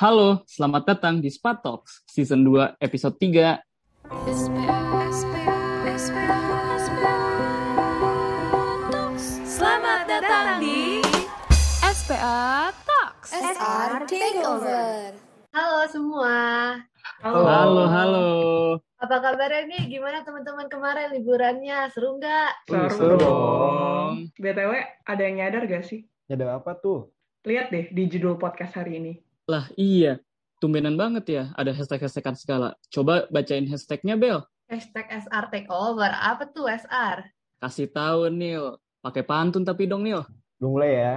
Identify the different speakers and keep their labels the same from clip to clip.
Speaker 1: Halo, selamat datang di Spa Talks, Season 2, Episode 3.
Speaker 2: Selamat datang di SPA Talks.
Speaker 3: SR Takeover.
Speaker 4: Halo semua.
Speaker 1: Halo, halo. halo.
Speaker 4: Apa kabarnya nih? Gimana teman-teman kemarin liburannya? Seru nggak?
Speaker 1: Uh,
Speaker 5: Seru
Speaker 1: dong.
Speaker 5: BTW, ada yang nyadar gak sih?
Speaker 6: Ada apa tuh?
Speaker 5: Lihat deh di judul podcast hari ini.
Speaker 1: Lah iya, tumbenan banget ya ada hashtag-hashtagan segala. Coba bacain hashtagnya, Bel.
Speaker 4: Hashtag SR Takeover. Apa tuh SR?
Speaker 1: Kasih tahu, Nil. Pakai pantun tapi dong, Nil.
Speaker 6: Gue mulai ya.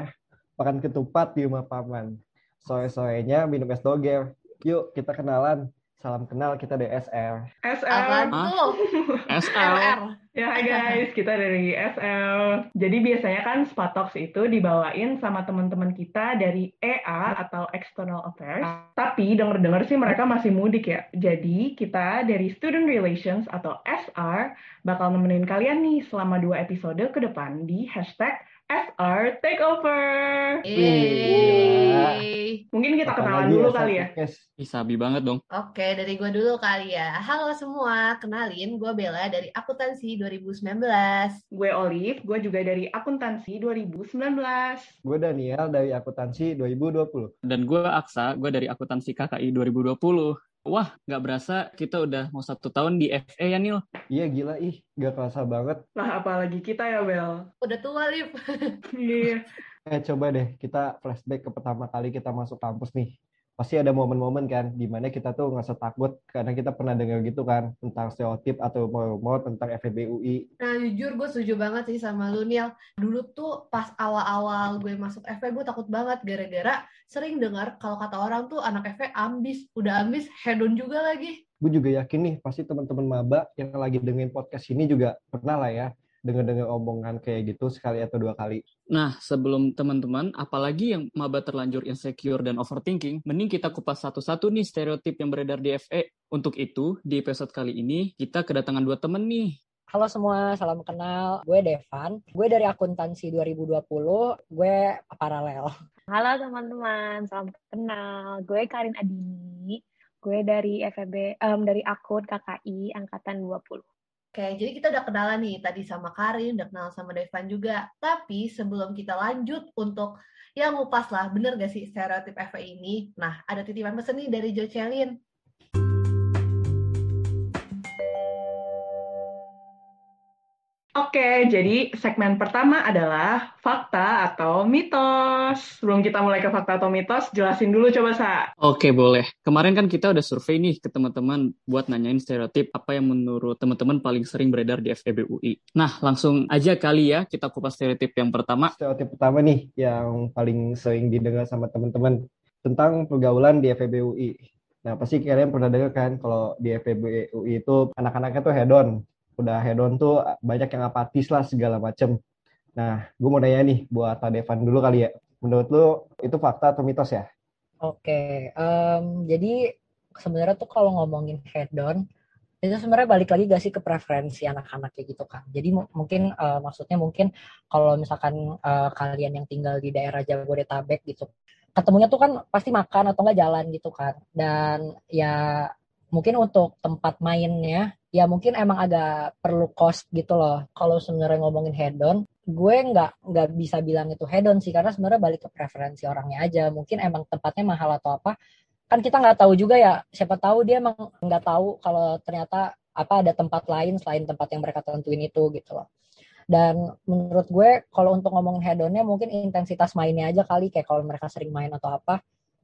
Speaker 6: Makan ketupat di rumah paman. Sore-sorenya minum es doger. Yuk kita kenalan. Salam kenal kita dari SR.
Speaker 5: SL.
Speaker 1: SL.
Speaker 4: RR.
Speaker 5: Ya hai guys, kita dari SL. Jadi biasanya kan Spatox itu dibawain sama teman-teman kita dari EA atau External Affairs. Tapi denger-dengar sih mereka masih mudik ya. Jadi kita dari Student Relations atau SR bakal nemenin kalian nih selama dua episode ke depan di hashtag SR Takeover.
Speaker 4: Yeay.
Speaker 5: Mungkin kita kenalan dulu
Speaker 6: SR
Speaker 5: kali ya.
Speaker 6: Podcast?
Speaker 1: Ih, sabi banget dong.
Speaker 4: Oke, dari gue dulu kali ya. Halo semua, kenalin gue Bella dari Akuntansi 2019.
Speaker 5: Gue Olive, gue juga dari Akuntansi 2019.
Speaker 6: Gue Daniel dari Akuntansi 2020.
Speaker 1: Dan gue Aksa, gue dari Akuntansi KKI 2020. Wah, nggak berasa kita udah mau satu tahun di FE ya, Nil.
Speaker 6: Iya gila ih. Gak kerasa banget.
Speaker 5: Lah apalagi kita ya Bel.
Speaker 4: Udah tua, Lip.
Speaker 5: Iya.
Speaker 6: Eh coba deh kita flashback ke pertama kali kita masuk kampus nih. Pasti ada momen-momen kan di mana kita tuh ngerasa takut karena kita pernah dengar gitu kan tentang stereotip atau rumor tentang FEB UI.
Speaker 4: Nah, jujur gue setuju banget sih sama lu, Niel. Dulu tuh pas awal-awal gue masuk FE, gue takut banget gara-gara sering dengar kalau kata orang tuh anak FE ambis. Udah ambis, hedon juga lagi.
Speaker 6: Gue juga yakin nih pasti teman-teman maba yang lagi dengerin podcast ini juga pernah lah ya denger-denger omongan kayak gitu sekali atau dua kali.
Speaker 1: Nah, sebelum teman-teman, apalagi yang maba terlanjur insecure dan overthinking, mending kita kupas satu-satu nih stereotip yang beredar di FE. Untuk itu, di episode kali ini, kita kedatangan dua temen nih.
Speaker 7: Halo semua, salam kenal. Gue Devan. Gue dari akuntansi 2020. Gue paralel.
Speaker 8: Halo teman-teman, salam kenal. Gue Karin Adini. Gue dari FEB, em, dari Akun KKI Angkatan 20.
Speaker 4: Oke, jadi kita udah kenalan nih tadi sama Karin, udah kenal sama Devan juga. Tapi sebelum kita lanjut untuk yang ngupas lah, bener gak sih stereotip FE ini? Nah, ada titipan pesen nih dari Jo
Speaker 5: Oke, jadi segmen pertama adalah fakta atau mitos. Sebelum kita mulai ke fakta atau mitos, jelasin dulu coba Sa.
Speaker 1: Oke, boleh. Kemarin kan kita udah survei nih ke teman-teman buat nanyain stereotip apa yang menurut teman-teman paling sering beredar di FEB UI. Nah, langsung aja kali ya kita kupas stereotip yang pertama.
Speaker 6: Stereotip pertama nih yang paling sering didengar sama teman-teman tentang pergaulan di FEB UI. Nah, pasti kalian pernah dengar kan kalau di FEB UI itu anak-anaknya tuh hedon. Udah hedon tuh banyak yang apatis lah segala macem. Nah, gue mau nanya nih buat Pak Devan dulu kali ya. Menurut lu itu fakta atau mitos ya?
Speaker 7: Oke, em, jadi sebenarnya tuh kalau ngomongin head on, itu sebenarnya balik lagi gak sih ke preferensi anak-anak kayak gitu kan. Jadi mu- mungkin eh, maksudnya mungkin kalau misalkan eh, kalian yang tinggal di daerah Jabodetabek gitu, ketemunya tuh kan pasti makan atau enggak jalan gitu kan. Dan ya mungkin untuk tempat mainnya ya mungkin emang agak perlu cost gitu loh. Kalau sebenarnya ngomongin head on, gue nggak nggak bisa bilang itu head on sih karena sebenarnya balik ke preferensi orangnya aja. Mungkin emang tempatnya mahal atau apa. Kan kita nggak tahu juga ya. Siapa tahu dia emang nggak tahu kalau ternyata apa ada tempat lain selain tempat yang mereka tentuin itu gitu loh. Dan menurut gue kalau untuk ngomongin head onnya mungkin intensitas mainnya aja kali kayak kalau mereka sering main atau apa.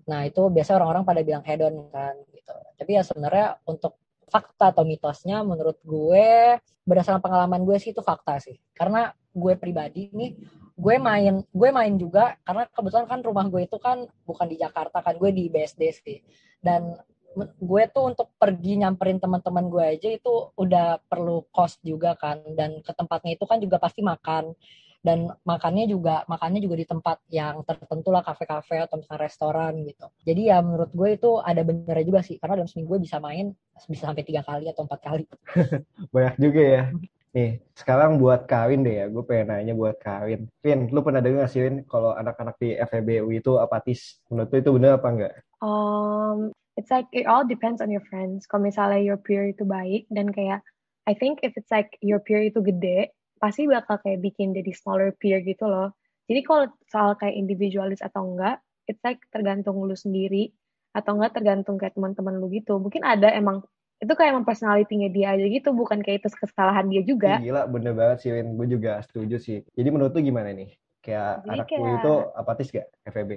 Speaker 7: Nah itu biasa orang-orang pada bilang head on kan gitu. Tapi ya sebenarnya untuk fakta atau mitosnya menurut gue berdasarkan pengalaman gue sih itu fakta sih. Karena gue pribadi nih gue main gue main juga karena kebetulan kan rumah gue itu kan bukan di Jakarta kan gue di BSD sih. Dan gue tuh untuk pergi nyamperin teman-teman gue aja itu udah perlu cost juga kan dan ke tempatnya itu kan juga pasti makan dan makannya juga makannya juga di tempat yang tertentu lah kafe-kafe atau misalnya restoran gitu jadi ya menurut gue itu ada benernya juga sih karena dalam seminggu gue bisa main bisa sampai tiga kali atau empat kali
Speaker 6: Banyak juga ya. Nih, sekarang buat Kawin deh ya. Gue pengen nanya buat Kawin. Vin, lu pernah dengar sih Vin kalau anak-anak di FEB UI itu apatis? Menurut lu itu bener apa enggak?
Speaker 8: Um, it's like it all depends on your friends. Kalau misalnya your peer itu baik dan kayak I think if it's like your peer itu gede, pasti bakal kayak bikin jadi smaller peer gitu loh. Jadi kalau soal kayak individualis atau enggak, it's like tergantung lu sendiri atau enggak tergantung kayak teman-teman lu gitu. Mungkin ada emang itu kayak emang personality-nya dia aja gitu, bukan kayak itu kesalahan dia juga.
Speaker 6: Gila, bener banget sih, Win. Gue juga setuju sih. Jadi menurut lu gimana nih? Kayak
Speaker 8: Jadi
Speaker 6: anakku
Speaker 8: kayak-
Speaker 6: itu apatis gak FEB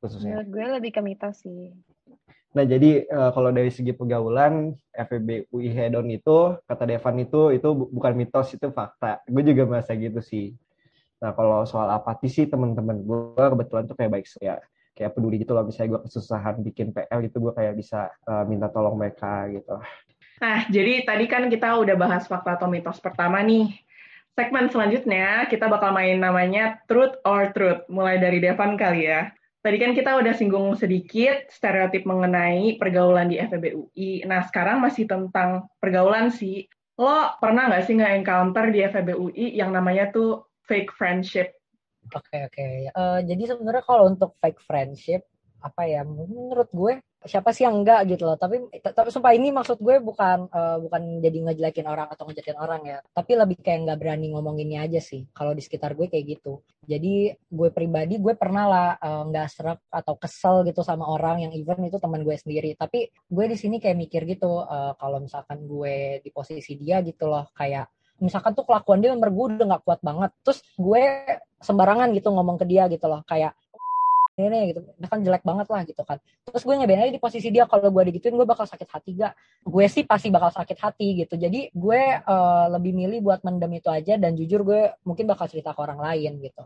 Speaker 6: khususnya?
Speaker 8: Menurut gue lebih ke mitos sih.
Speaker 6: Nah, jadi eh, kalau dari segi pergaulan, FEB UI Hedon itu, kata Devan itu, itu bu- bukan mitos, itu fakta. Gue juga merasa gitu sih. Nah, kalau soal apatis sih, teman-teman gue kebetulan tuh kayak baik ya. Kayak peduli gitu loh, misalnya gue kesusahan bikin PL gitu, gue kayak bisa eh, minta tolong mereka gitu.
Speaker 5: Nah, jadi tadi kan kita udah bahas fakta atau mitos pertama nih. Segmen selanjutnya kita bakal main namanya Truth or Truth, mulai dari Devan kali ya. Tadi kan kita udah singgung sedikit stereotip mengenai pergaulan di FEB UI. Nah, sekarang masih tentang pergaulan sih. Lo pernah nggak sih nge-encounter di FEB UI yang namanya tuh fake friendship?
Speaker 7: Oke oke. Eh, jadi sebenarnya kalau untuk fake friendship apa ya menurut gue siapa sih yang enggak gitu loh. Tapi tapi sumpah ini maksud gue bukan eh, bukan jadi ngejelekin orang atau ngejatin orang ya. Tapi lebih kayak nggak berani ngomonginnya aja sih. Kalau di sekitar gue kayak gitu. Jadi gue pribadi gue pernah lah eh, nggak serak atau kesel gitu sama orang yang even itu teman gue sendiri. Tapi gue di sini kayak mikir gitu eh, kalau misalkan gue di posisi dia gitu loh kayak misalkan tuh kelakuan dia menurut gue udah nggak kuat banget. Terus gue sembarangan gitu ngomong ke dia gitu loh. Kayak ini gitu. Dia kan jelek banget lah gitu kan. Terus gue ngebedain aja di posisi dia kalau gue digituin gue bakal sakit hati gak gue sih pasti bakal sakit hati gitu. Jadi gue eh, lebih milih buat mendem itu aja dan jujur gue mungkin bakal cerita ke orang lain gitu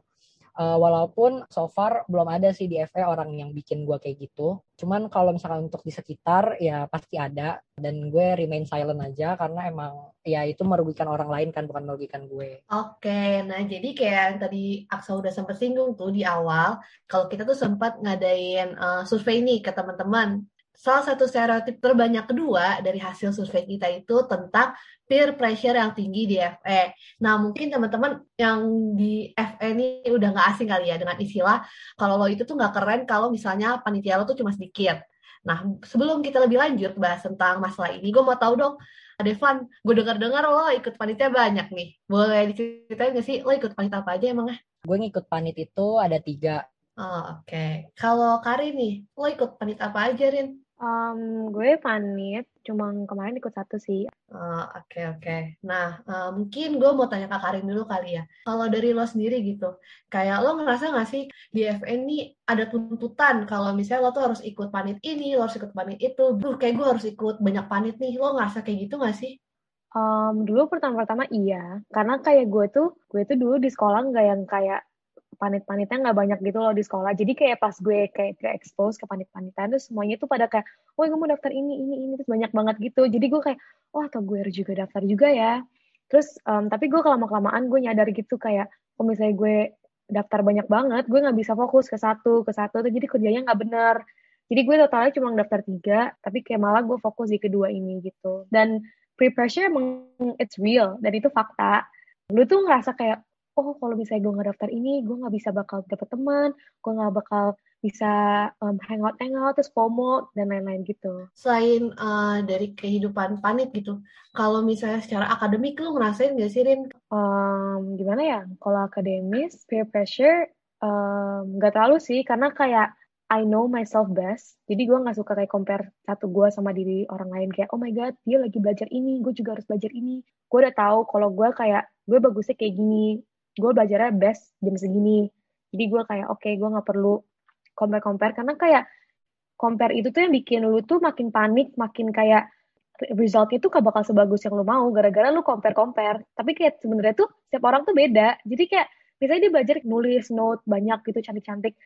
Speaker 7: Eh, walaupun so far belum ada sih di FE orang yang bikin gue kayak gitu. Cuman kalau misalkan untuk di sekitar ya pasti ada. Dan gue remain silent aja karena emang ya itu merugikan orang lain kan bukan merugikan gue.
Speaker 4: Oke, nah jadi kayak yang tadi Aksa udah sempat singgung tuh di awal, kalau kita tuh sempat ngadain eh, survei nih ke teman-teman. Salah satu stereotip terbanyak kedua dari hasil survei kita itu tentang peer pressure yang tinggi di FE. Nah, mungkin teman-teman yang di FE ini udah nggak asing kali ya dengan istilah kalau lo itu tuh nggak keren kalau misalnya panitia lo tuh cuma sedikit. Nah, sebelum kita lebih lanjut bahas tentang masalah ini, gue mau tahu dong, Devan, gue dengar-dengar lo ikut panitia banyak nih. Boleh diceritain nggak sih lo ikut panitia apa aja emangnya?
Speaker 7: gue ngikut panit itu ada tiga
Speaker 4: Oh, oke. Kalau Karin nih, lo ikut panitia apa aja, Rin?
Speaker 8: Um, gue panit, cuma kemarin ikut satu sih.
Speaker 4: Oh, oke, oke. Nah, eh, mungkin gue mau tanya ke Karin dulu kali ya. Kalau dari lo sendiri gitu, kayak lo ngerasa nggak sih di FN ini ada tuntutan kalau misalnya lo tuh harus ikut panit ini, lo harus ikut panit itu. Duh, kayak gue harus ikut banyak panit nih. Lo ngerasa kayak gitu nggak sih?
Speaker 8: Um, dulu pertama-pertama iya, karena kayak gue tuh, gue tuh dulu di sekolah nggak yang kayak panit-panitnya nggak banyak gitu loh di sekolah. Jadi kayak pas gue kayak expose ke panit-panitan tuh semuanya tuh pada kayak, oh gue mau daftar ini, ini, ini, terus banyak banget gitu. Jadi gue kayak, oh atau gue harus juga daftar juga ya. Terus, um, tapi gue kelama-kelamaan gue nyadar gitu kayak, kalau misalnya gue daftar banyak banget, gue nggak bisa fokus ke satu, ke satu, tuh jadi kerjanya nggak bener. Jadi gue totalnya cuma daftar tiga, tapi kayak malah gue fokus di kedua ini gitu. Dan peer pressure emang it's real, dan itu fakta. Lu tuh ngerasa kayak, oh kalau misalnya gue nggak daftar ini, gue nggak bisa bakal dapet teman, gue nggak bakal bisa um, hangout hangout terus FOMO dan lain-lain gitu.
Speaker 4: Selain eh, dari kehidupan panit gitu, kalau misalnya secara akademik lo ngerasain nggak sih, Rin?
Speaker 8: Um, gimana ya? Kalau akademis peer pressure um, nggak terlalu sih, karena kayak I know myself best. Jadi gue nggak suka kayak compare satu gue sama diri orang lain kayak oh my god dia lagi belajar ini, gue juga harus belajar ini. Gue udah tahu kalau gue kayak gue bagusnya kayak gini, gue belajarnya best jam segini. Jadi gue kayak oke okay, gue nggak perlu compare-compare karena kayak compare itu tuh yang bikin lu tuh makin panik, makin kayak resultnya tuh gak bakal sebagus yang lu mau gara-gara lu compare-compare. Tapi kayak sebenarnya tuh setiap orang tuh beda. Jadi kayak misalnya dia belajar nulis note banyak gitu cantik-cantik.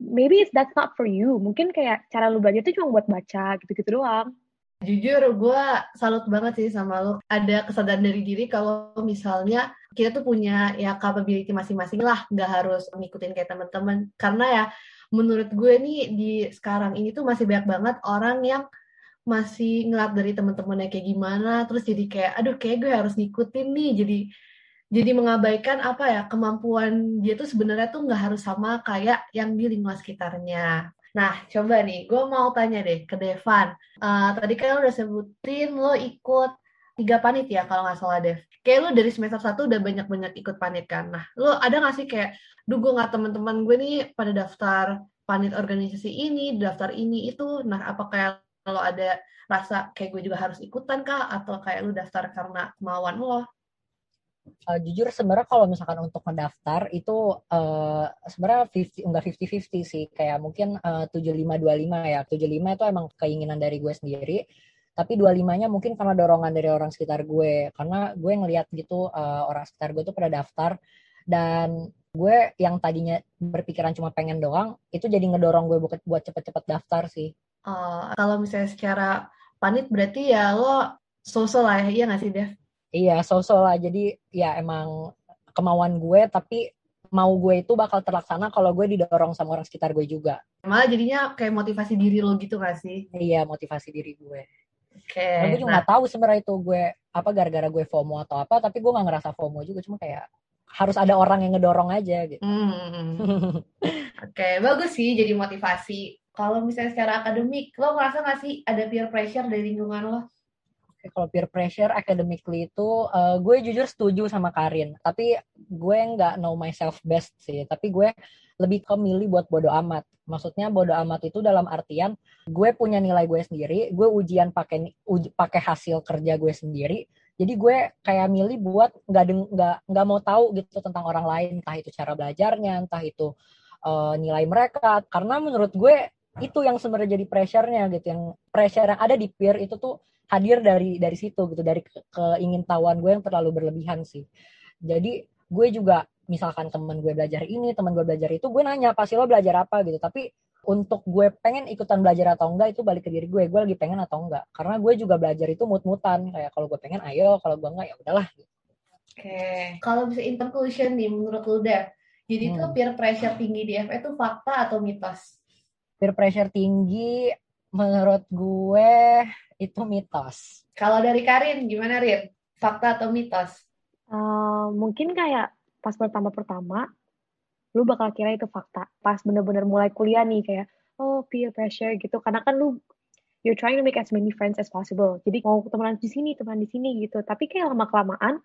Speaker 8: Maybe it's that's not for you. Mungkin kayak cara lu belajar tuh cuma buat baca gitu-gitu doang.
Speaker 4: Jujur, gue salut banget sih sama lo. Ada kesadaran dari diri kalau misalnya kita tuh punya ya capability masing-masing lah, nggak harus ngikutin kayak teman-teman. Karena ya menurut gue nih di sekarang ini tuh masih banyak banget orang yang masih ngeliat dari teman-temannya kayak gimana, terus jadi kayak, aduh kayak gue harus ngikutin nih, jadi jadi mengabaikan apa ya kemampuan dia tuh sebenarnya tuh nggak harus sama kayak yang di lingkungan sekitarnya. Nah, coba nih, gue mau tanya deh ke Devan. Uh, tadi kan lo udah sebutin lo ikut tiga panit ya kalau nggak salah Dev. Kayak lo dari semester satu udah banyak-banyak ikut panit kan. Nah, lo ada nggak sih kayak, duh gue nggak teman-teman gue nih pada daftar panit organisasi ini, daftar ini itu. Nah, apa kayak lo ada rasa kayak gue juga harus ikutan kah? Atau kayak lo daftar karena kemauan lo?
Speaker 7: Uh, jujur sebenarnya kalau misalkan untuk mendaftar itu uh, sebenarnya 50 enggak 50-50 sih. Kayak mungkin uh, 75-25 ya. 75 itu emang keinginan dari gue sendiri. Tapi 25-nya mungkin karena dorongan dari orang sekitar gue. Karena gue ngelihat gitu uh, orang sekitar gue tuh pada daftar. Dan gue yang tadinya berpikiran cuma pengen doang itu jadi ngedorong gue buat buat cepet-cepet daftar sih.
Speaker 4: Uh, kalau misalnya secara panit berarti ya lo sosok lah ya. Iya nggak sih Dev?
Speaker 7: Iya, sosok lah. Jadi ya emang kemauan gue, tapi mau gue itu bakal terlaksana kalau gue didorong sama orang sekitar gue juga.
Speaker 4: Malah jadinya kayak motivasi diri lo gitu gak sih?
Speaker 7: Iya, motivasi diri gue. Oke. Okay, gue juga nah. gak tahu sebenarnya itu gue apa gara-gara gue FOMO atau apa, tapi gue gak ngerasa FOMO juga, cuma kayak harus ada orang yang ngedorong aja gitu.
Speaker 4: Hmm. Oke, okay, bagus sih jadi motivasi. Kalau misalnya secara akademik, lo ngerasa gak sih ada peer pressure dari lingkungan lo?
Speaker 7: Kalau peer pressure academically itu uh, gue jujur setuju sama Karin. Tapi gue nggak know myself best sih. Tapi gue lebih ke milih buat bodo amat. Maksudnya bodo amat itu dalam artian gue punya nilai gue sendiri gue ujian pakai uji, pakai hasil kerja gue sendiri. Jadi gue kayak milih buat nggak nggak nggak mau tahu gitu tentang orang lain. Entah itu cara belajarnya entah itu uh, nilai mereka. Karena menurut gue itu yang sebenarnya jadi pressure-nya gitu yang pressure yang ada di peer itu tuh hadir dari dari situ gitu dari ke, keingintahuan gue yang terlalu berlebihan sih jadi gue juga misalkan temen gue belajar ini temen gue belajar itu gue nanya pasti lo belajar apa gitu tapi untuk gue pengen ikutan belajar atau enggak itu balik ke diri gue gue lagi pengen atau enggak karena gue juga belajar itu mut-mutan kayak kalau gue pengen ayo kalau gue enggak ya udahlah gitu.
Speaker 4: oke okay. kalau bisa in conclusion nih menurut lu deh jadi hmm. tuh peer pressure tinggi di FE itu fakta atau mitos
Speaker 7: peer pressure tinggi menurut gue itu mitos.
Speaker 4: Kalau dari Karin, gimana Rin? Fakta atau mitos?
Speaker 8: Uh, mungkin kayak pas pertama-pertama, lu bakal kira itu fakta. Pas bener-bener mulai kuliah nih, kayak, oh peer pressure gitu. Karena kan lu, you're trying to make as many friends as possible. Jadi mau temenan di sini, temenan di sini gitu. Tapi kayak lama-kelamaan,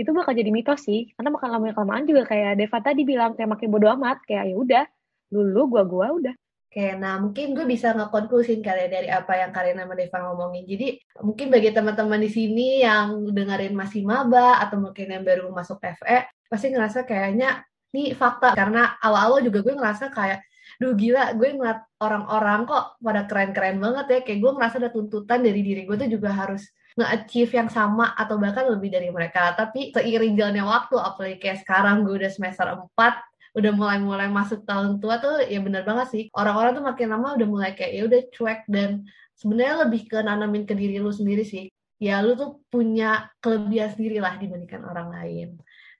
Speaker 8: itu bakal jadi mitos sih. Karena makan lama-kelamaan juga kayak Deva tadi bilang, kayak makin bodo amat. Kayak ya udah, dulu gua-gua udah.
Speaker 4: Oke, nah mungkin gue bisa ngekonklusin kali ya dari apa yang Karina sama Deva ngomongin. Jadi mungkin bagi teman-teman di sini yang dengerin masih maba atau mungkin yang baru masuk FE, pasti ngerasa kayaknya ini fakta. Karena awal-awal juga gue ngerasa kayak, duh gila gue ngeliat orang-orang kok pada keren-keren banget ya. Kayak gue ngerasa ada tuntutan dari diri gue tuh juga harus nge-achieve yang sama atau bahkan lebih dari mereka. Tapi seiring jalannya waktu, apalagi kayak sekarang gue udah semester 4, udah mulai-mulai masuk tahun tua tuh ya benar banget sih. Orang-orang tuh makin lama udah mulai kayak ya udah cuek. Dan sebenarnya lebih ke nanamin ke diri lu sendiri sih. Ya lu tuh punya kelebihan sendiri lah dibandingkan orang lain.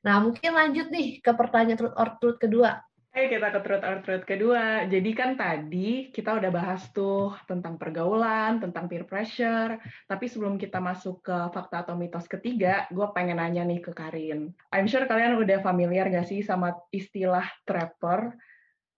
Speaker 4: Nah mungkin lanjut nih ke pertanyaan truth or truth kedua
Speaker 5: Hai, kita ke truth or truth kedua. Jadi kan tadi kita udah bahas tuh tentang pergaulan, tentang peer pressure. Tapi sebelum kita masuk ke fakta atau mitos ketiga, gue pengen nanya nih ke Karin. I'm sure kalian udah familiar gak sih sama istilah trapper?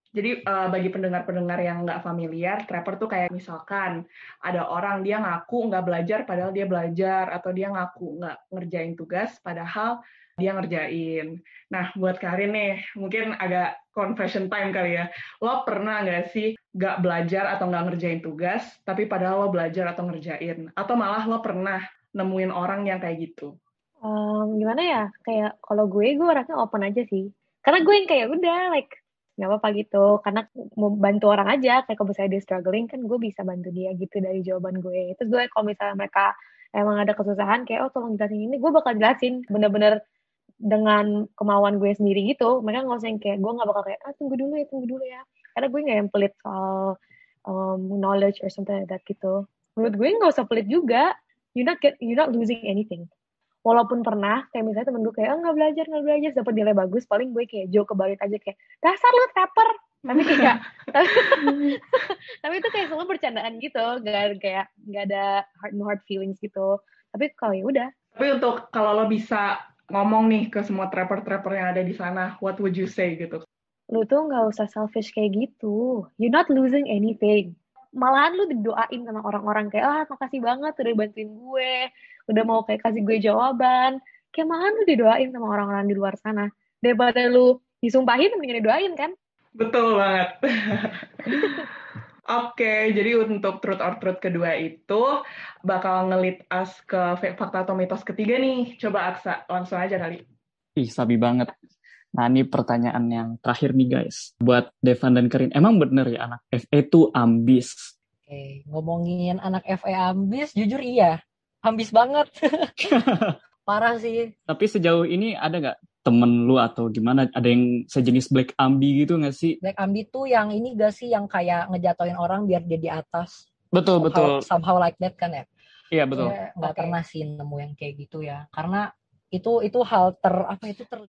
Speaker 5: Jadi uh, bagi pendengar-pendengar yang nggak familiar, trapper tuh kayak misalkan ada orang dia ngaku nggak belajar padahal dia belajar, atau dia ngaku nggak ngerjain tugas padahal dia ngerjain. Nah, buat Karin nih, mungkin agak confession time kali ya. Lo pernah nggak sih nggak belajar atau nggak ngerjain tugas, tapi padahal lo belajar atau ngerjain? Atau malah lo pernah nemuin orang yang kayak gitu?
Speaker 8: Um, gimana ya? Kayak kalau gue, gue orangnya open aja sih. Karena gue yang kayak udah, like, nggak apa-apa gitu. Karena mau bantu orang aja. Kayak kalau misalnya dia struggling, kan gue bisa bantu dia gitu dari jawaban gue. Terus gue kalau misalnya mereka emang ada kesusahan, kayak, oh tolong jelasin ini, gue bakal jelasin. Bener-bener dengan kemauan gue sendiri gitu mereka nggak usah yang kayak gue nggak bakal kayak ah tunggu dulu ya tunggu dulu ya. Karena gue nggak yang pelit soal um, knowledge or something like that gitu. Menurut gue nggak usah pelit juga. You not get you not losing anything. Walaupun pernah kayak misalnya temen gue kayak oh, nggak belajar nggak belajar dapat nilai bagus paling gue kayak joke kebalik aja kayak dasar lu taper tapi kayak tapi itu kayak selalu bercandaan gitu nggak kayak nggak ada hard no hard feelings gitu. Tapi kalau ya udah.
Speaker 5: Tapi untuk kalau lo bisa ngomong nih ke semua trapper-trapper yang ada di sana, what would you say gitu?
Speaker 8: lu tuh nggak usah selfish kayak gitu. You're not losing anything. Malahan lu didoain sama orang-orang kayak, ah makasih banget udah bantuin gue, udah mau kayak kasih gue jawaban. Kayak malahan lu didoain sama orang-orang di luar sana. Daripada lu disumpahin, mendingan didoain kan?
Speaker 5: Betul banget. Oke, jadi untuk truth or truth kedua itu bakal ngelit us ke fakta atau mitos ketiga nih. Coba Aksa, langsung aja kali.
Speaker 1: Ih, sabi banget. Nah, ini pertanyaan yang terakhir nih guys. Buat Devan dan Karin, emang bener ya anak FE itu ambis?
Speaker 7: Oke, ngomongin anak FE ambis, jujur iya. Ambis banget. Parah sih.
Speaker 1: Tapi sejauh ini ada nggak temen lu atau gimana? Ada yang sejenis black ambi gitu nggak sih?
Speaker 7: Black ambi tuh yang ini gak sih? Yang kayak ngejatoin orang biar dia di atas.
Speaker 1: Betul
Speaker 7: somehow,
Speaker 1: betul.
Speaker 7: somehow like that kan ya?
Speaker 1: Iya betul.
Speaker 7: Nggak okay. pernah sih nemu yang kayak gitu ya. Karena itu itu hal ter apa itu ter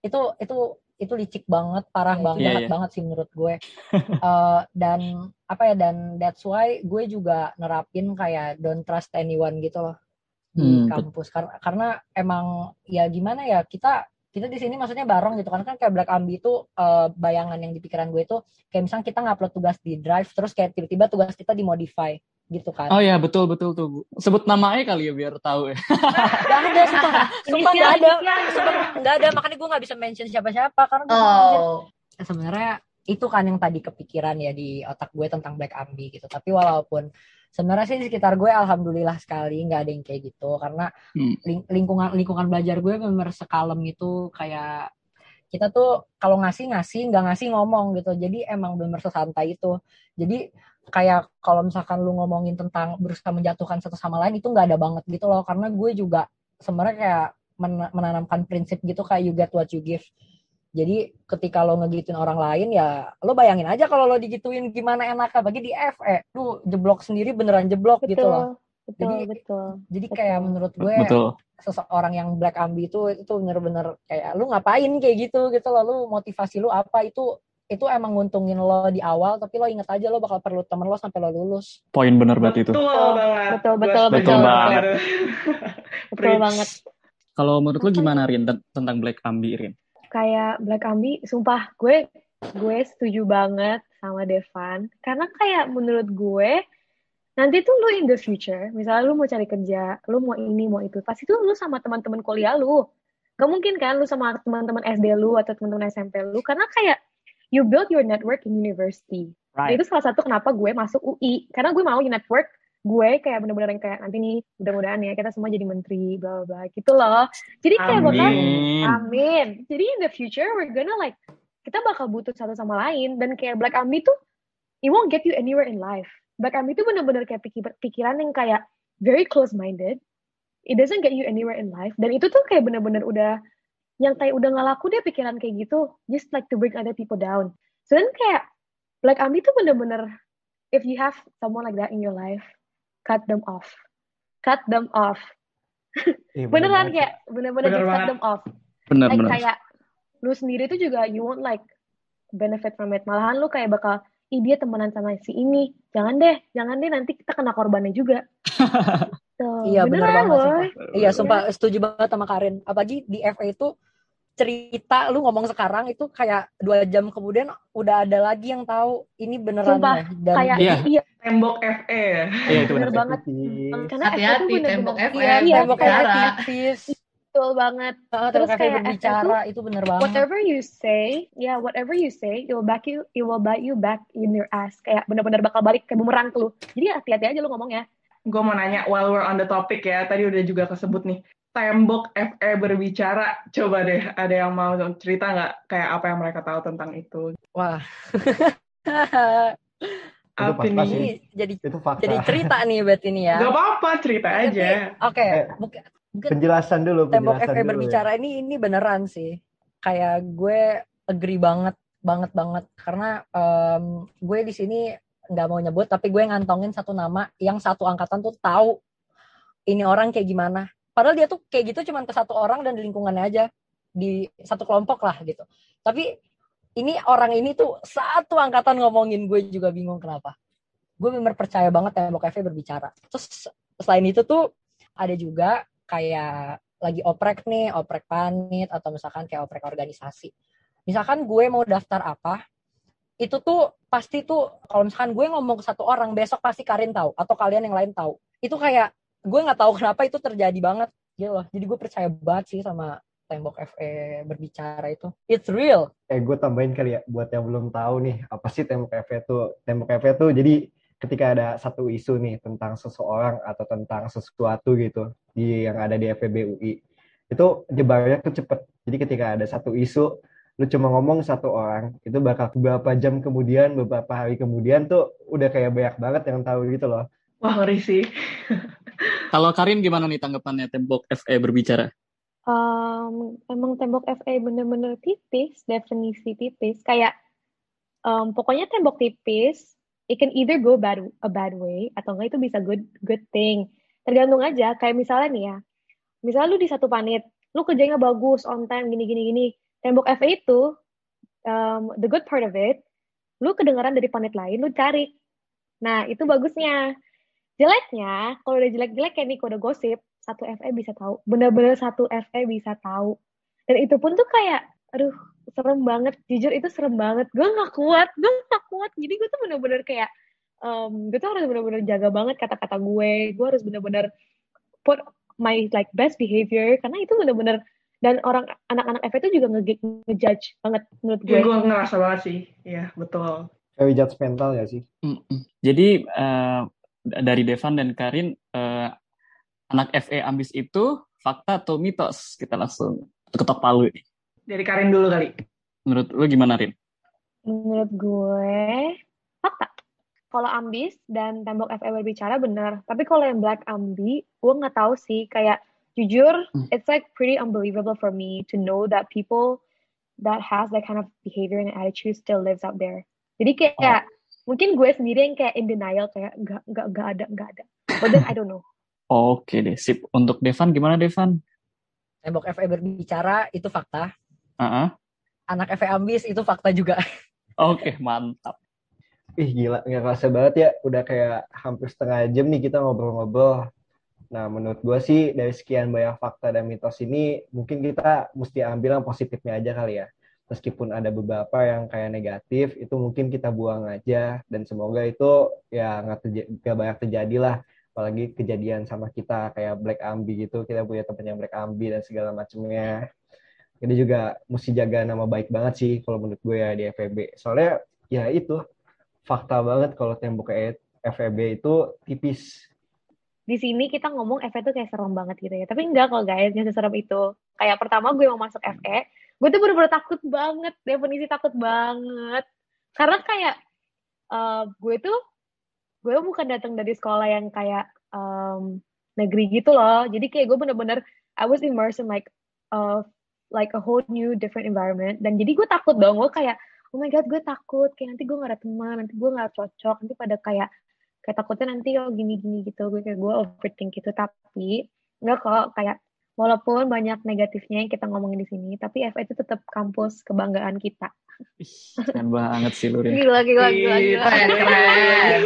Speaker 7: itu itu itu licik banget parah yeah, banget yeah, yeah. banget sih menurut gue. Uh, dan apa ya dan that's why gue juga nerapin kayak don't trust anyone gitu loh di hmm, kampus karena karena emang ya gimana ya kita kita di sini maksudnya bareng gitu kan kan kayak Black Ambi itu uh, bayangan yang di pikiran gue itu kayak misalnya kita ngupload tugas di Drive terus kayak tiba-tiba tugas kita dimodify gitu kan.
Speaker 1: Oh ya betul betul tuh. Sebut namanya kali ya biar tahu ya.
Speaker 7: gak ada sumpah, sumpah gak ada. Sumpah gak ada makanya gue gak bisa mention siapa-siapa karena gue oh. sebenarnya itu kan yang tadi kepikiran ya di otak gue tentang Black Ambi gitu. Tapi walaupun sebenarnya sih di sekitar gue alhamdulillah sekali nggak ada yang kayak gitu. Karena hmm. lingkungan lingkungan belajar gue memang sekalem itu kayak kita tuh kalau ngasih ngasih nggak ngasih ngomong gitu. Jadi emang benar sesantai itu. Jadi kayak kalau misalkan lu ngomongin tentang berusaha menjatuhkan satu sama lain itu nggak ada banget gitu loh. Karena gue juga sebenarnya kayak menanamkan prinsip gitu kayak you get what you give jadi ketika lo ngegituin orang lain ya lo bayangin aja kalau lo digituin gimana enaknya bagi di FE. Lu jeblok sendiri beneran jeblok
Speaker 8: betul,
Speaker 7: gitu loh.
Speaker 8: Betul, jadi
Speaker 7: betul. Jadi betul. kayak menurut gue betul. seseorang yang black ambi itu itu bener-bener kayak lu ngapain kayak gitu gitu loh. Lu motivasi lu apa itu itu emang nguntungin lo di awal tapi lo inget aja lo bakal perlu temen lo sampai lo lulus.
Speaker 1: Poin bener banget itu.
Speaker 8: Betul banget. Betul betul betul,
Speaker 1: betul banget.
Speaker 8: betul banget.
Speaker 1: Kalau menurut lo gimana Rin tentang black ambi Rin?
Speaker 8: Kayak Black Ambi, sumpah gue gue setuju banget sama Devan karena kayak menurut gue nanti tuh lu in the future, misalnya lu mau cari kerja, lu mau ini mau itu, pasti tuh lu sama teman-teman kuliah lu. Gak mungkin kan lu sama teman-teman SD lu atau teman-teman SMP lu karena kayak you build your network in university. Right. Itu salah satu kenapa gue masuk UI karena gue mau network gue kayak bener-bener yang kayak nanti nih mudah-mudahan ya kita semua jadi menteri bla bla gitu loh. Jadi kayak bakal amin. jadi in the future we're gonna like kita bakal butuh satu sama lain dan kayak Black Army tuh it won't get you anywhere in life. Black Army tuh bener-bener kayak pikir pikiran yang kayak very close minded it doesn't get you anywhere in life. Dan itu tuh kayak bener-bener udah yang kayak udah nggak laku deh pikiran kayak gitu just like to bring other people down. So then kayak Black Army tuh bener-bener if you have someone like that in your life cut them off. Cut them off. Iya, beneran kayak bener-bener just cut them off.
Speaker 1: Bener,
Speaker 8: like,
Speaker 1: bener.
Speaker 8: kayak lu sendiri tuh juga you won't like benefit from it. Malahan lu kayak bakal ih dia temenan sama si ini. Jangan deh jangan deh nanti kita kena korbannya juga.
Speaker 7: Tuh, iya bener banget sih iya sumpah yeah. setuju banget sama Karin. Apalagi di FA itu cerita lu ngomong sekarang itu kayak dua jam kemudian udah ada lagi yang tahu ini beneran
Speaker 8: Sumpah,
Speaker 7: ya.
Speaker 8: dan kayak iya. iya
Speaker 5: tembok FE ya
Speaker 1: iya itu
Speaker 8: bener banget.
Speaker 4: karena hati-hati tembok FE
Speaker 8: iya,
Speaker 7: iya, tembok aktivis.
Speaker 8: Betul banget.
Speaker 7: Uh, terus kayak berbicara itu, itu bener banget.
Speaker 8: whatever you say ya yeah, whatever you say it will back you it will bite you back in your ass. Kayak bener-bener bakal balik ke bumerang ke lu. Jadi hati-hati aja lu ngomong ya.
Speaker 5: Gue mau nanya while we're on the topic ya tadi udah juga kesebut nih tembok FE berbicara. Coba deh, ada yang mau cerita nggak kayak apa yang mereka tahu tentang itu?
Speaker 7: Wah.
Speaker 6: apa
Speaker 7: ini jadi itu fakta. jadi cerita nih buat ini ya.
Speaker 5: Gak apa-apa, cerita aja.
Speaker 7: Oke, okay.
Speaker 6: eh, penjelasan dulu.
Speaker 7: Tembok
Speaker 6: penjelasan
Speaker 7: FE berbicara ya. ini ini beneran sih. Kayak gue agree banget, banget banget karena um, gue di sini nggak mau nyebut tapi gue ngantongin satu nama yang satu angkatan tuh tahu ini orang kayak gimana padahal dia tuh kayak gitu cuman ke satu orang dan di lingkungannya aja. Di satu kelompok lah gitu. Tapi ini orang ini tuh satu angkatan ngomongin gue juga bingung kenapa. Gue memang percaya banget ya Cafe berbicara. Terus selain itu tuh ada juga kayak lagi oprek nih oprek panit atau misalkan kayak oprek organisasi. Misalkan gue mau daftar apa itu tuh pasti tuh kalau misalkan gue ngomong ke satu orang besok pasti Karin tahu atau kalian yang lain tahu. Itu kayak gue nggak tahu kenapa itu terjadi banget. Gitu loh jadi gue percaya banget sih sama tembok FE berbicara itu. It's real.
Speaker 6: Eh gue tambahin kali ya buat yang belum tahu nih apa sih tembok FE itu? Tembok FE itu jadi ketika ada satu isu nih tentang seseorang atau tentang sesuatu gitu di yang ada di FEB UI itu jebarnya tuh cepet. Jadi ketika ada satu isu lu cuma ngomong satu orang itu bakal beberapa jam kemudian beberapa hari kemudian tuh udah kayak banyak banget yang tahu gitu loh.
Speaker 5: Wah ngeri sih
Speaker 1: kalau Karin gimana nih tanggapannya tembok FE berbicara?
Speaker 8: Um, emang tembok FE bener-bener tipis definisi tipis. Kayak um, pokoknya tembok tipis it can either go bad a bad way atau enggak itu bisa good good thing. Tergantung aja kayak misalnya nih ya misalnya lu di satu panit lu kerjanya bagus on time gini gini gini. Tembok FA itu um, the good part of it lu kedengaran dari panit lain lu cari. Nah itu bagusnya jeleknya kalau udah jelek-jelek kayak nih udah gosip satu FA bisa tahu bener-bener satu FA bisa tahu dan itu pun tuh kayak aduh serem banget jujur itu serem banget gue nggak kuat gue nggak kuat jadi gue tuh bener-bener kayak um, gue tuh harus bener-bener jaga banget kata-kata gue gue harus bener-bener put my like best behavior karena itu bener-bener dan orang anak-anak FE itu juga nge-judge banget menurut gue.
Speaker 5: Iya, gue ngerasa banget sih. Iya, betul.
Speaker 6: Kayak judgmental ya sih?
Speaker 1: Mm -mm. Jadi uh, dari Devan dan Karin, uh, anak FE ambis itu fakta atau mitos? Kita langsung ketok palu nih.
Speaker 5: Dari Karin dulu kali.
Speaker 1: Menurut lu gimana, Rin?
Speaker 8: Menurut gue, fakta. Kalau ambis dan tembok FE berbicara benar. Tapi kalau yang black ambi, gue nggak tahu sih. Kayak jujur hmm. it's like pretty unbelievable for me to know that people that has that kind of behavior and attitude still lives out there jadi kayak oh. Mungkin gue sendiri yang kayak in denial kayak gak gak gak ada gak ada. But then I don't know.
Speaker 1: Oke okay deh sip. Untuk Devan gimana Devan?
Speaker 7: Tembok FE berbicara itu fakta.
Speaker 1: Uh -uh.
Speaker 7: anak FE ambis itu fakta juga.
Speaker 1: Oke okay, mantap.
Speaker 6: Ih gila, nggak kerasa banget ya. Udah kayak hampir setengah jam nih kita ngobrol-ngobrol. Nah, menurut gue sih dari sekian banyak fakta dan mitos ini, mungkin kita mesti ambil yang positifnya aja kali ya. Meskipun ada beberapa yang kayak negatif, itu mungkin kita buang aja. Dan semoga itu ya nggak banyak terjadi lah. Apalagi kejadian sama kita kayak Black Ambi gitu. Kita punya teman yang Black Ambi dan segala macamnya. Ini juga mesti jaga nama baik banget sih kalau menurut gue ya di FEB. Soalnya ya itu fakta banget kalau tembok FEB itu tipis
Speaker 8: di sini kita ngomong FE tuh kayak serem banget gitu ya. Tapi enggak kok guys, nggak seserem itu. Kayak pertama gue mau masuk FE, gue tuh bener-bener takut banget, definisi takut banget. Karena kayak uh, gue tuh, gue bukan datang dari sekolah yang kayak um, negeri gitu loh. Jadi kayak gue bener-bener, I was immersed in like, uh, like a whole new different environment. Dan jadi gue takut dong, gue kayak, oh my god gue takut, kayak nanti gue gak ada teman, nanti gue gak cocok, nanti pada kayak kayak takutnya nanti oh gini-gini gitu gue kayak gue overthink gitu tapi enggak kok kayak walaupun banyak negatifnya yang kita ngomongin di sini tapi FA itu tetap kampus kebanggaan kita.
Speaker 1: Keren banget sih lu
Speaker 8: gila gila gila gila. Keren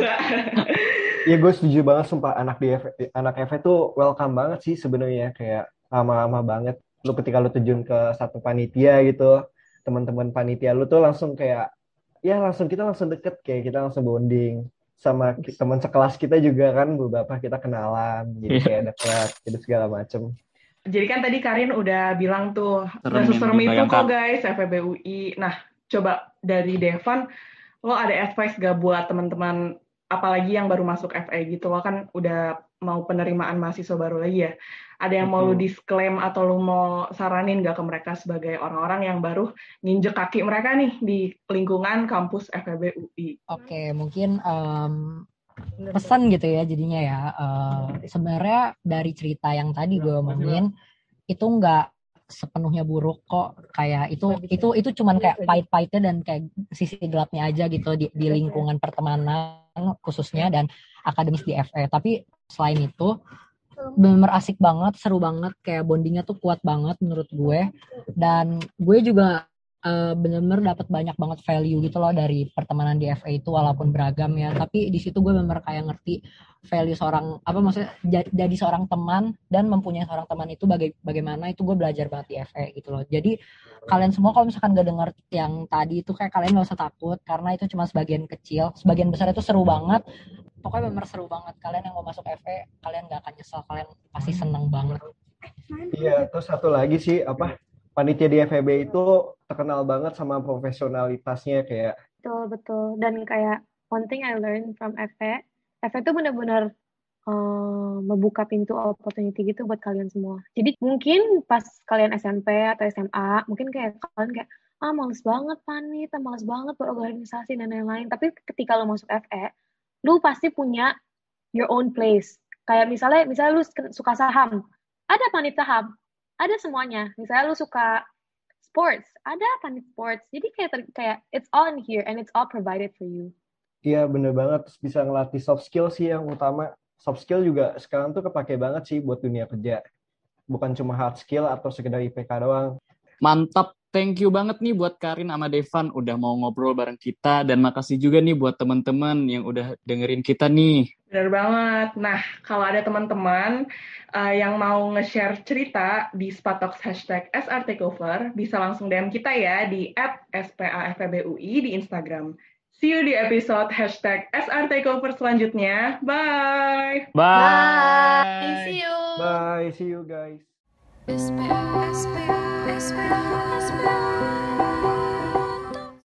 Speaker 6: ya gue setuju banget sumpah. Anak di F, anak FA tuh welcome banget sih sebenarnya. Kayak lama-lama banget. Lu ketika lu terjun ke satu panitia gitu teman-teman panitia lu tuh langsung kayak ya langsung kita langsung deket. Kayak kita langsung bonding sama teman sekelas kita juga kan beberapa kita kenalan jadi kayak dekat jadi segala macem
Speaker 5: jadi kan tadi Karin udah bilang tuh serem, serem itu kok guys FEBUI nah coba dari Devan lo ada advice gak buat teman-teman apalagi yang baru masuk FE gitu? Lo kan udah mau penerimaan mahasiswa baru lagi ya. Ada yang mau lu disclaim atau lu mau saranin gak ke mereka sebagai orang-orang yang baru nginjek kaki mereka nih di lingkungan kampus FEB UI?
Speaker 7: Oke, mungkin um, pesan gitu ya jadinya ya. Uh, sebenarnya dari cerita yang tadi gue omongin itu nggak sepenuhnya buruk kok. Kayak itu itu itu cuman kayak pahit-pahitnya dan kayak sisi gelapnya aja gitu di, di lingkungan pertemanan khususnya dan akademis di FE tapi selain itu bener asik banget, seru banget, kayak bondingnya tuh kuat banget menurut gue. Dan gue juga uh, bener-bener dapat banyak banget value gitu loh dari pertemanan di FA itu walaupun beragam ya. Tapi di situ gue bener kayak ngerti value seorang apa maksudnya jadi seorang teman dan mempunyai seorang teman itu baga bagaimana itu gue belajar banget di FA gitu loh. Jadi kalian semua kalau misalkan gak denger yang tadi itu kayak kalian gak usah takut karena itu cuma sebagian kecil sebagian besar itu seru banget. Pokoknya bener seru banget. Kalian yang mau masuk FA kalian gak akan nyesel. Kalian pasti seneng banget.
Speaker 6: Iya terus satu lagi sih apa panitia di FEB itu terkenal banget sama profesionalitasnya kayak
Speaker 8: betul betul. Dan kayak one thing I learned from FE FE itu benar-benar uh, membuka pintu opportunity gitu buat kalian semua. Jadi mungkin pas kalian SMP atau SMA mungkin kayak kalian kayak ah males banget panit males banget berorganisasi dan lain-lain. Tapi ketika lo masuk FE lu pasti punya your own place. Kayak misalnya misalnya lu suka saham. Ada panit saham ada semuanya. Misalnya lu suka sports, ada kan sports. Jadi kayak kayak it's all in here and it's all provided for you.
Speaker 6: Iya bener banget, Terus bisa ngelatih soft skill sih yang utama. Soft skill juga sekarang tuh kepake banget sih buat dunia kerja. Bukan cuma hard skill atau sekedar IPK doang.
Speaker 1: Mantap, thank you banget nih buat Karin sama Devan udah mau ngobrol bareng kita dan makasih juga nih buat teman-teman yang udah dengerin kita nih.
Speaker 5: Bener banget. Nah, kalau ada teman-teman uh, yang mau nge-share cerita di Spatox hashtag SR Takeover, bisa langsung DM kita ya di at SPAFBUI di Instagram. See you di episode hashtag SR Takeover selanjutnya. Bye!
Speaker 1: Bye!
Speaker 4: Bye! See you!
Speaker 6: Bye! See you guys!
Speaker 2: SPA, SPA, SPA, SPA.